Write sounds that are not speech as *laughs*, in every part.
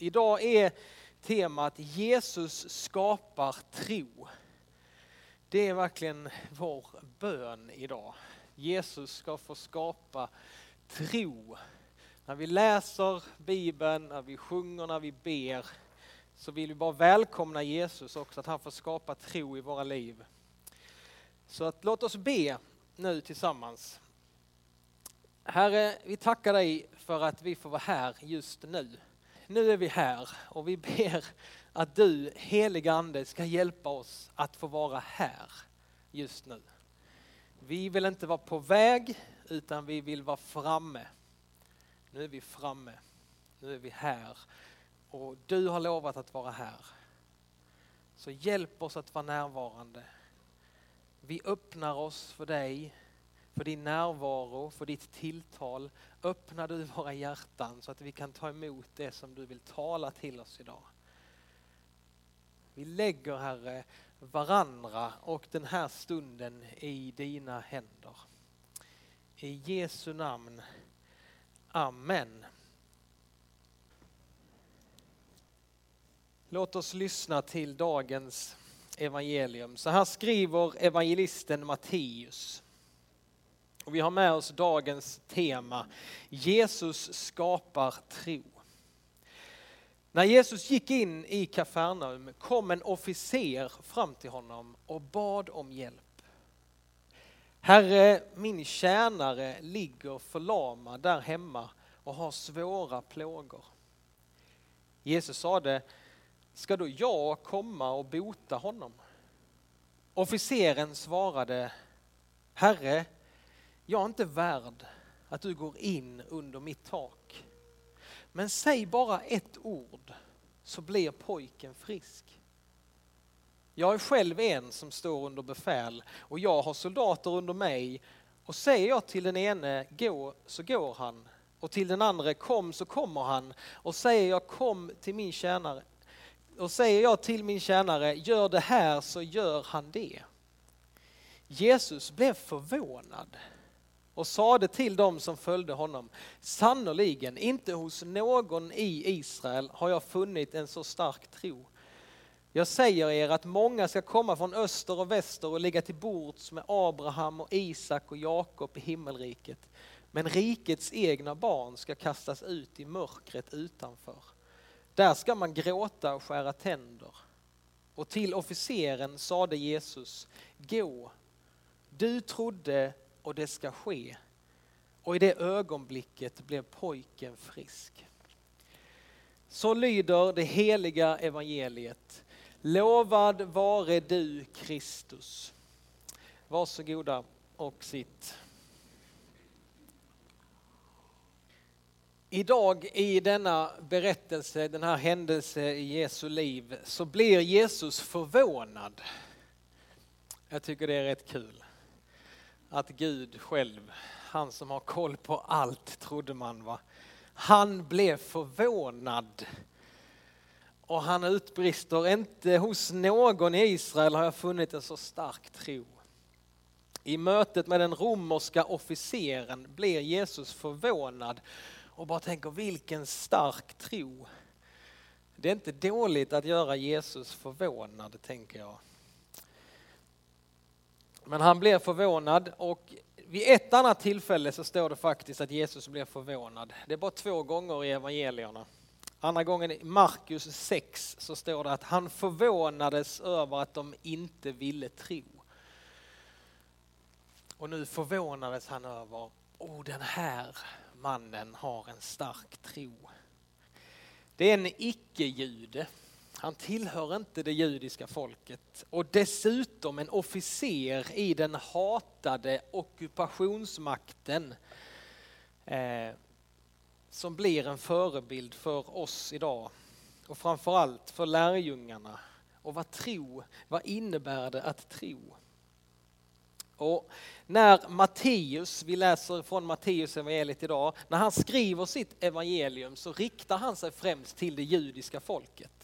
Idag är temat Jesus skapar tro. Det är verkligen vår bön idag. Jesus ska få skapa tro. När vi läser Bibeln, när vi sjunger, när vi ber så vill vi bara välkomna Jesus också, att han får skapa tro i våra liv. Så att låt oss be nu tillsammans. Herre, vi tackar dig för att vi får vara här just nu. Nu är vi här och vi ber att du, heliga Ande, ska hjälpa oss att få vara här just nu. Vi vill inte vara på väg utan vi vill vara framme. Nu är vi framme. Nu är vi här och du har lovat att vara här. Så hjälp oss att vara närvarande. Vi öppnar oss för dig, för din närvaro, för ditt tilltal. Öppna du våra hjärtan så att vi kan ta emot det som du vill tala till oss idag. Vi lägger, Herre, varandra och den här stunden i dina händer. I Jesu namn. Amen. Låt oss lyssna till dagens evangelium. Så här skriver evangelisten Matteus. Och vi har med oss dagens tema, Jesus skapar tro. När Jesus gick in i Kafarnaum kom en officer fram till honom och bad om hjälp. Herre, min tjänare ligger förlamad där hemma och har svåra plågor. Jesus sade, ska då jag komma och bota honom? Officeren svarade, Herre, jag är inte värd att du går in under mitt tak. Men säg bara ett ord så blir pojken frisk. Jag är själv en som står under befäl och jag har soldater under mig och säger jag till den ene gå så går han och till den andra kom så kommer han och säger jag kom till min tjänare och säger jag till min tjänare gör det här så gör han det. Jesus blev förvånad och sade till dem som följde honom, sannoliken inte hos någon i Israel har jag funnit en så stark tro. Jag säger er att många ska komma från öster och väster och ligga till bords med Abraham och Isak och Jakob i himmelriket. Men rikets egna barn ska kastas ut i mörkret utanför. Där ska man gråta och skära tänder. Och till officeren sade Jesus, gå, du trodde och det ska ske. Och i det ögonblicket blev pojken frisk. Så lyder det heliga evangeliet. Lovad vare du Kristus. Varsågoda och sitt. Idag i denna berättelse, den här händelsen i Jesu liv, så blir Jesus förvånad. Jag tycker det är rätt kul. Att Gud själv, han som har koll på allt trodde man va. Han blev förvånad. Och han utbrister, inte hos någon i Israel har jag funnit en så stark tro. I mötet med den romerska officeren blir Jesus förvånad och bara tänker vilken stark tro. Det är inte dåligt att göra Jesus förvånad, tänker jag. Men han blev förvånad och vid ett annat tillfälle så står det faktiskt att Jesus blev förvånad. Det är bara två gånger i evangelierna. Andra gången i Markus 6 så står det att han förvånades över att de inte ville tro. Och nu förvånades han över, oh den här mannen har en stark tro. Det är en icke-jude. Han tillhör inte det judiska folket och dessutom en officer i den hatade ockupationsmakten eh, som blir en förebild för oss idag och framförallt för lärjungarna. Och vad tro, vad innebär det att tro? Och när Matteus, vi läser från Matteus evangeliet idag, när han skriver sitt evangelium så riktar han sig främst till det judiska folket.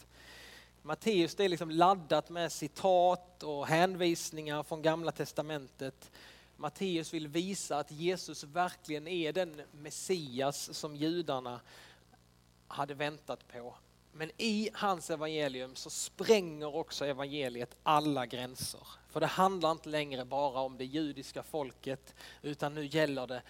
Matteus det är liksom laddat med citat och hänvisningar från gamla testamentet. Matteus vill visa att Jesus verkligen är den Messias som judarna hade väntat på. Men i hans evangelium så spränger också evangeliet alla gränser. För det handlar inte längre bara om det judiska folket utan nu gäller det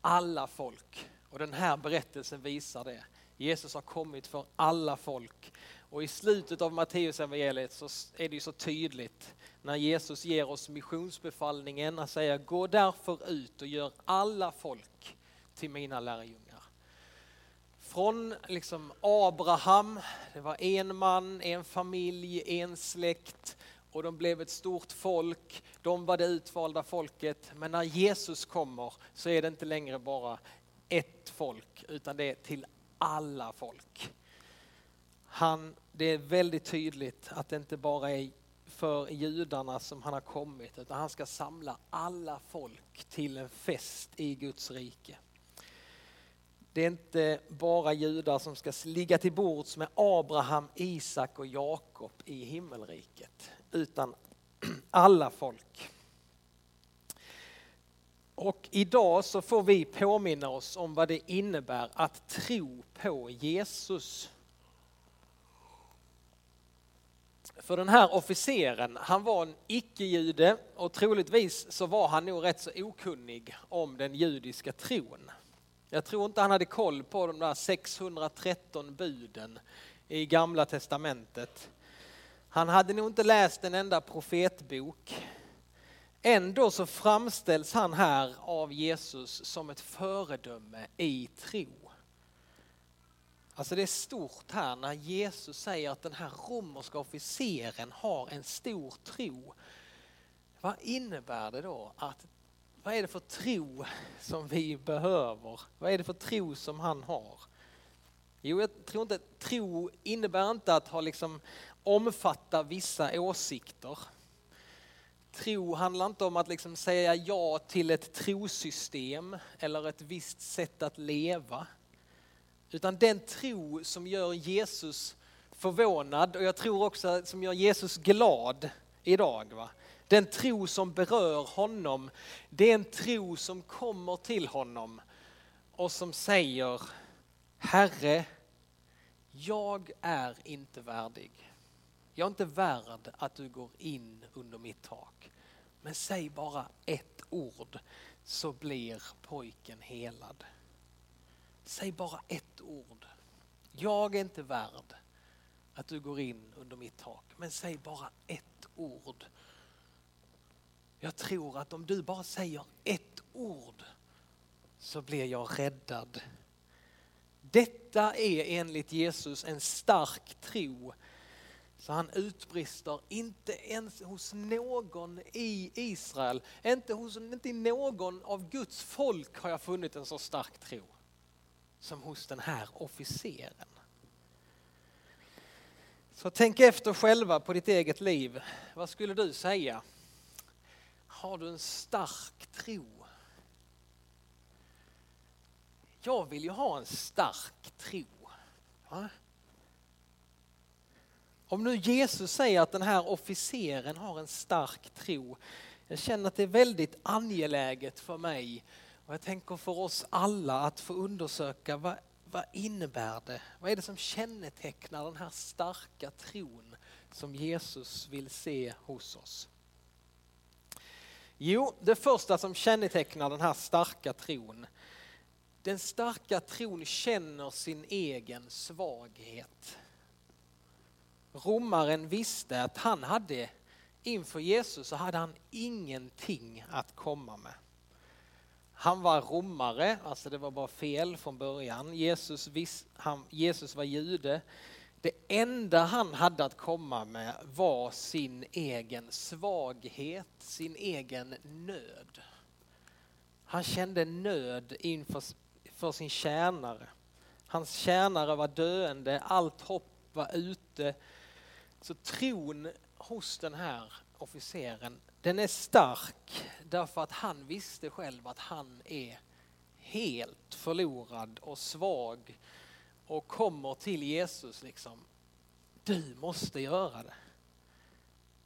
alla folk. Och den här berättelsen visar det. Jesus har kommit för alla folk. Och i slutet av Matteus evangeliet så är det ju så tydligt när Jesus ger oss missionsbefallningen att säga gå därför ut och gör alla folk till mina lärjungar. Från liksom Abraham, det var en man, en familj, en släkt och de blev ett stort folk. De var det utvalda folket. Men när Jesus kommer så är det inte längre bara ett folk utan det är till alla folk. Han, det är väldigt tydligt att det inte bara är för judarna som han har kommit utan han ska samla alla folk till en fest i Guds rike. Det är inte bara judar som ska ligga till bords med Abraham, Isak och Jakob i himmelriket utan *clears throat* alla folk. Och idag så får vi påminna oss om vad det innebär att tro på Jesus. För den här officeren, han var en icke-jude och troligtvis så var han nog rätt så okunnig om den judiska tron. Jag tror inte han hade koll på de där 613 buden i gamla testamentet. Han hade nog inte läst en enda profetbok. Ändå så framställs han här av Jesus som ett föredöme i tro. Alltså det är stort här när Jesus säger att den här romerska officeren har en stor tro. Vad innebär det då? Att, vad är det för tro som vi behöver? Vad är det för tro som han har? Jo, jag tror inte tro innebär inte att ha liksom omfatta vissa åsikter. Tro handlar inte om att liksom säga ja till ett trosystem eller ett visst sätt att leva. Utan den tro som gör Jesus förvånad och jag tror också som gör Jesus glad idag. Va? Den tro som berör honom, det är en tro som kommer till honom och som säger Herre, jag är inte värdig. Jag är inte värd att du går in under mitt tak. Men säg bara ett ord så blir pojken helad. Säg bara ett ord. Jag är inte värd att du går in under mitt tak. Men säg bara ett ord. Jag tror att om du bara säger ett ord så blir jag räddad. Detta är enligt Jesus en stark tro så han utbrister, inte ens hos någon i Israel, inte, hos, inte i någon av Guds folk har jag funnit en så stark tro som hos den här officeren. Så tänk efter själva på ditt eget liv. Vad skulle du säga? Har du en stark tro? Jag vill ju ha en stark tro. Va? Om nu Jesus säger att den här officeren har en stark tro, jag känner att det är väldigt angeläget för mig och jag tänker för oss alla att få undersöka vad, vad innebär det? Vad är det som kännetecknar den här starka tron som Jesus vill se hos oss? Jo, det första som kännetecknar den här starka tron, den starka tron känner sin egen svaghet. Romaren visste att han hade, inför Jesus så hade han ingenting att komma med. Han var romare, alltså det var bara fel från början. Jesus, vis, han, Jesus var jude. Det enda han hade att komma med var sin egen svaghet, sin egen nöd. Han kände nöd inför för sin tjänare. Hans tjänare var döende, allt hopp var ute. Så tron hos den här officeren, den är stark därför att han visste själv att han är helt förlorad och svag och kommer till Jesus liksom. Du måste göra det.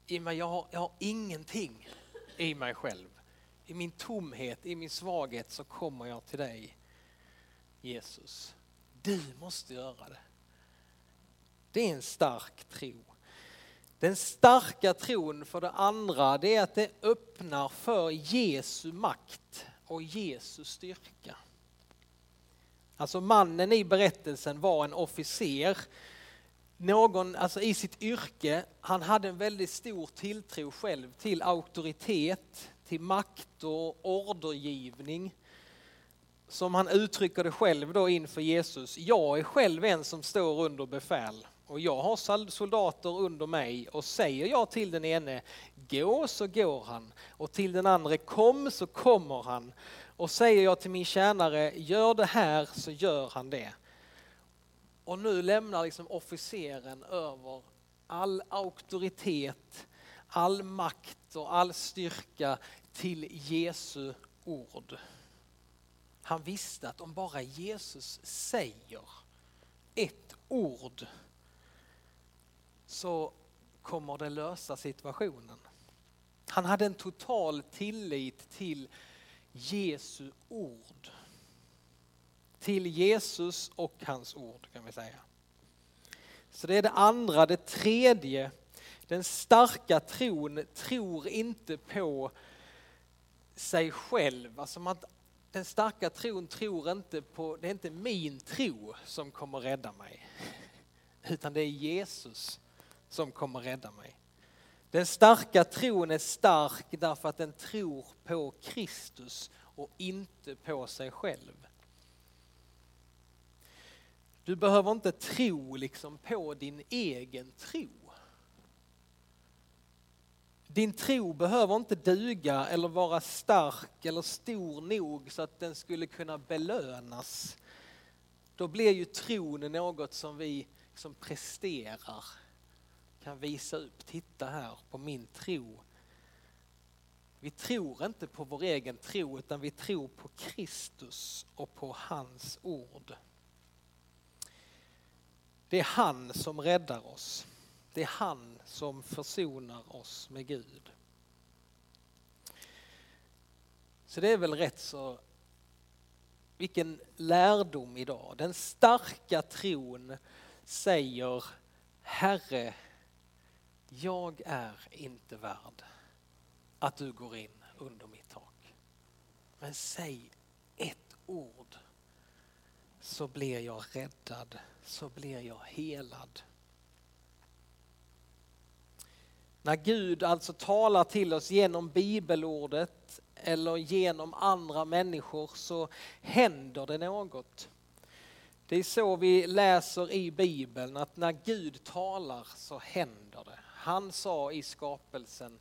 I mig, jag, har, jag har ingenting i mig själv. I min tomhet, i min svaghet så kommer jag till dig Jesus. Du måste göra det. Det är en stark tro. Den starka tron för det andra, det är att det öppnar för Jesu makt och Jesu styrka. Alltså mannen i berättelsen var en officer, någon, alltså i sitt yrke, han hade en väldigt stor tilltro själv till auktoritet, till makt och ordergivning. Som han uttrycker det själv då inför Jesus, jag är själv en som står under befäl och jag har soldater under mig och säger jag till den ene gå så går han och till den andra kom så kommer han och säger jag till min tjänare gör det här så gör han det. Och nu lämnar liksom officeren över all auktoritet, all makt och all styrka till Jesu ord. Han visste att om bara Jesus säger ett ord så kommer det lösa situationen. Han hade en total tillit till Jesu ord. Till Jesus och hans ord kan vi säga. Så det är det andra. Det tredje, den starka tron tror inte på sig själv. Alltså man, den starka tron tror inte på, det är inte min tro som kommer rädda mig. Utan det är Jesus som kommer rädda mig. Den starka tron är stark därför att den tror på Kristus och inte på sig själv. Du behöver inte tro liksom på din egen tro. Din tro behöver inte duga eller vara stark eller stor nog så att den skulle kunna belönas. Då blir ju tron något som vi som presterar kan visa upp, titta här på min tro. Vi tror inte på vår egen tro utan vi tror på Kristus och på hans ord. Det är han som räddar oss. Det är han som försonar oss med Gud. Så det är väl rätt så, vilken lärdom idag. Den starka tron säger Herre, jag är inte värd att du går in under mitt tak. Men säg ett ord så blir jag räddad, så blir jag helad. När Gud alltså talar till oss genom bibelordet eller genom andra människor så händer det något. Det är så vi läser i Bibeln att när Gud talar så händer det. Han sa i skapelsen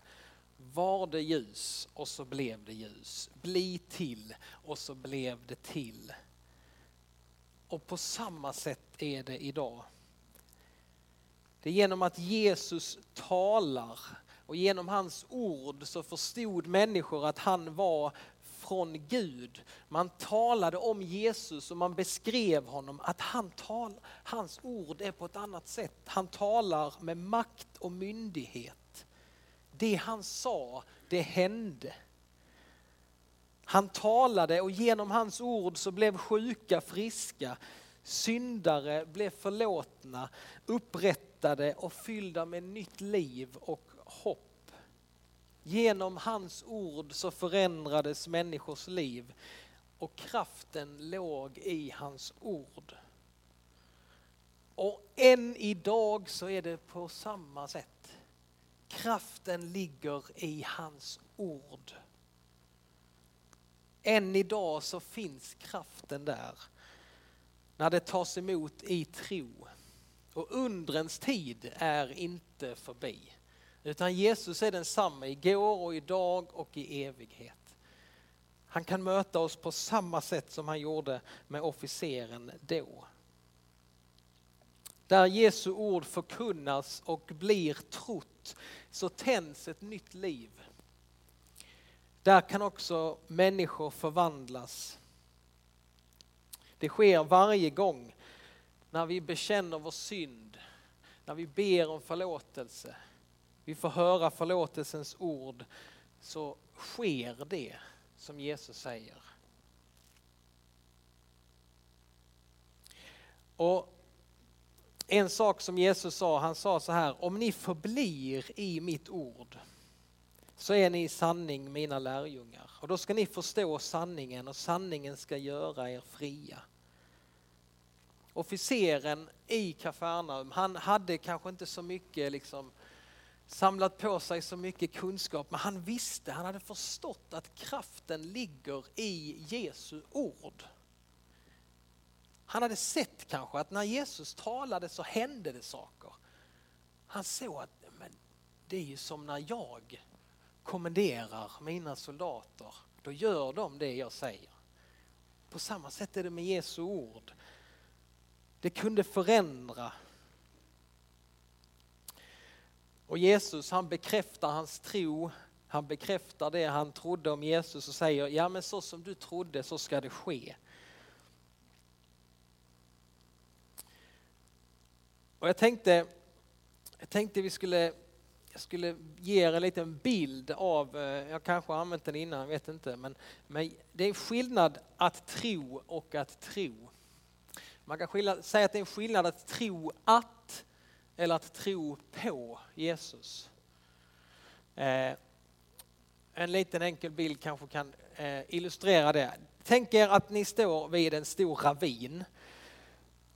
var det ljus och så blev det ljus. Bli till och så blev det till. Och på samma sätt är det idag. Det är genom att Jesus talar och genom hans ord så förstod människor att han var från Gud. Man talade om Jesus och man beskrev honom att han tal, hans ord är på ett annat sätt. Han talar med makt och myndighet. Det han sa, det hände. Han talade och genom hans ord så blev sjuka friska, syndare blev förlåtna, upprättade och fyllda med nytt liv och hopp. Genom hans ord så förändrades människors liv och kraften låg i hans ord. Och än idag så är det på samma sätt. Kraften ligger i hans ord. Än idag så finns kraften där när det tas emot i tro. Och undrens tid är inte förbi. Utan Jesus är densamma igår och idag och i evighet. Han kan möta oss på samma sätt som han gjorde med officeren då. Där Jesu ord förkunnas och blir trott så tänds ett nytt liv. Där kan också människor förvandlas. Det sker varje gång när vi bekänner vår synd, när vi ber om förlåtelse, vi får höra förlåtelsens ord så sker det som Jesus säger. Och en sak som Jesus sa, han sa så här, om ni förblir i mitt ord så är ni i sanning mina lärjungar. Och då ska ni förstå sanningen och sanningen ska göra er fria. Officeren i Kafarnaum, han hade kanske inte så mycket liksom samlat på sig så mycket kunskap, men han visste, han hade förstått att kraften ligger i Jesu ord. Han hade sett kanske att när Jesus talade så hände det saker. Han såg att men det är ju som när jag kommenderar mina soldater, då gör de det jag säger. På samma sätt är det med Jesu ord. Det kunde förändra. Och Jesus han bekräftar hans tro, han bekräftar det han trodde om Jesus och säger, ja men så som du trodde så ska det ske. Och jag tänkte, jag tänkte vi skulle, jag skulle ge er en liten bild av, eh, jag kanske har använt den innan, jag vet inte, men, men det är en skillnad att tro och att tro. Man kan skilja, säga att det är en skillnad att tro att eller att tro på Jesus. Eh, en liten enkel bild kanske kan eh, illustrera det. Tänk er att ni står vid en stor ravin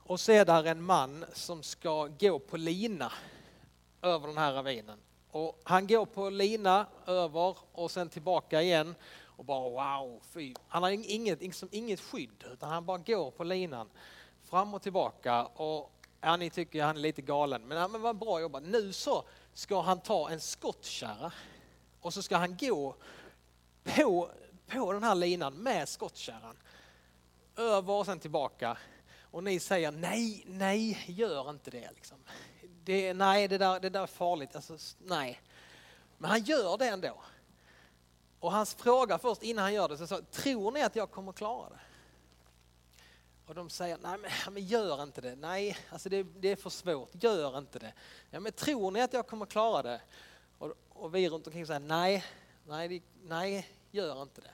och så är där en man som ska gå på lina över den här ravinen. Och han går på lina över och sen tillbaka igen och bara wow, fy. Han har inget, liksom, inget skydd utan han bara går på linan fram och tillbaka och ja, ni tycker han är lite galen men, ja, men vad bra jobbat. Nu så ska han ta en skottkärra och så ska han gå på, på den här linan med skottkärran över och sen tillbaka och ni säger nej, nej, gör inte det. Liksom. det nej, det där, det där är farligt. Alltså, nej. Men han gör det ändå. Och hans fråga först innan han gör det, så sa, tror ni att jag kommer klara det? Och de säger, nej men, men gör inte det. Nej, alltså det, det, är för svårt. Gör inte det. Ja, men tror ni att jag kommer klara det? Och, och vi runt omkring säger, nej, nej, nej, gör inte det.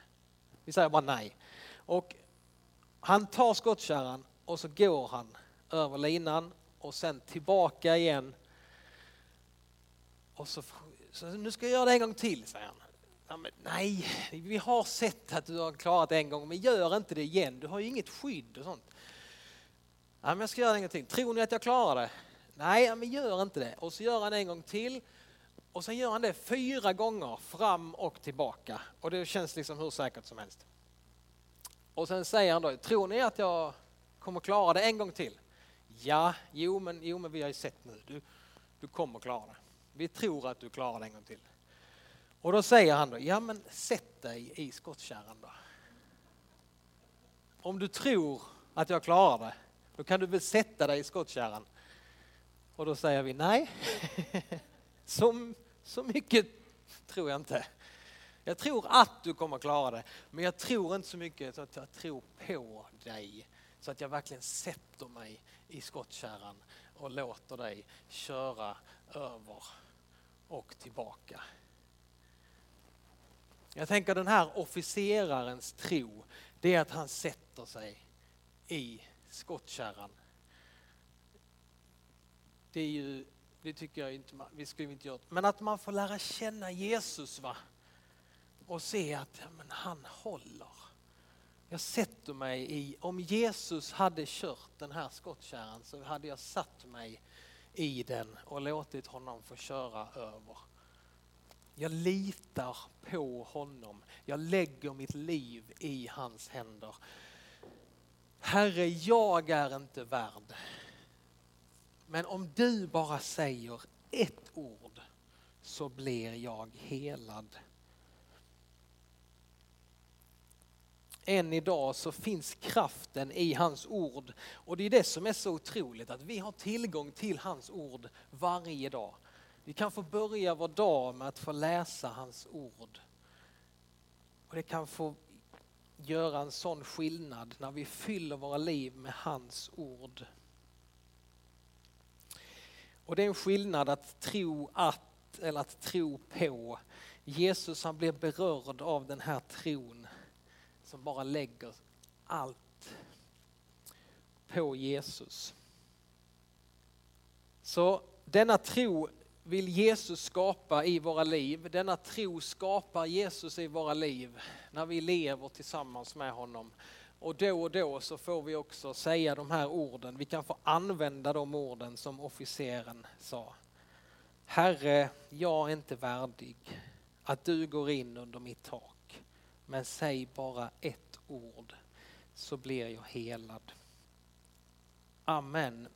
Vi säger bara nej. Och han tar skottkärran och så går han över linan och sen tillbaka igen. Och så, så nu ska jag göra det en gång till, säger han. Ja, men nej, vi har sett att du har klarat det en gång, men gör inte det igen. Du har ju inget skydd och sånt. Ja, men jag ska göra det en gång till. Tror ni att jag klarar det? Nej, men gör inte det. Och så gör han en gång till. Och sen gör han det fyra gånger fram och tillbaka. Och det känns liksom hur säkert som helst. Och sen säger han då, tror ni att jag kommer klara det en gång till. Ja, jo men, jo, men vi har ju sett nu, du, du kommer klara det. Vi tror att du klarar det en gång till. Och då säger han då, ja men sätt dig i skottkärran då. Om du tror att jag klarar det, då kan du väl sätta dig i skottkärran. Och då säger vi nej, *laughs* så, så mycket tror jag inte. Jag tror att du kommer klara det, men jag tror inte så mycket så att jag tror på dig. Så att jag verkligen sätter mig i skottkärran och låter dig köra över och tillbaka. Jag tänker den här officerarens tro, det är att han sätter sig i skottkärran. Det är ju, det tycker jag inte, vi skulle inte gjort. Men att man får lära känna Jesus va? Och se att ja, men han håller. Jag sätter mig i, om Jesus hade kört den här skottkärran så hade jag satt mig i den och låtit honom få köra över. Jag litar på honom. Jag lägger mitt liv i hans händer. Herre, jag är inte värd. Men om du bara säger ett ord så blir jag helad. än idag så finns kraften i hans ord. Och det är det som är så otroligt, att vi har tillgång till hans ord varje dag. Vi kan få börja vår dag med att få läsa hans ord. Och det kan få göra en sån skillnad när vi fyller våra liv med hans ord. Och det är en skillnad att tro att eller att tro på. Jesus han blir berörd av den här tron som bara lägger allt på Jesus. Så denna tro vill Jesus skapa i våra liv. Denna tro skapar Jesus i våra liv när vi lever tillsammans med honom. Och då och då så får vi också säga de här orden. Vi kan få använda de orden som officeren sa. Herre, jag är inte värdig att du går in under mitt tak. Men säg bara ett ord så blir jag helad. Amen.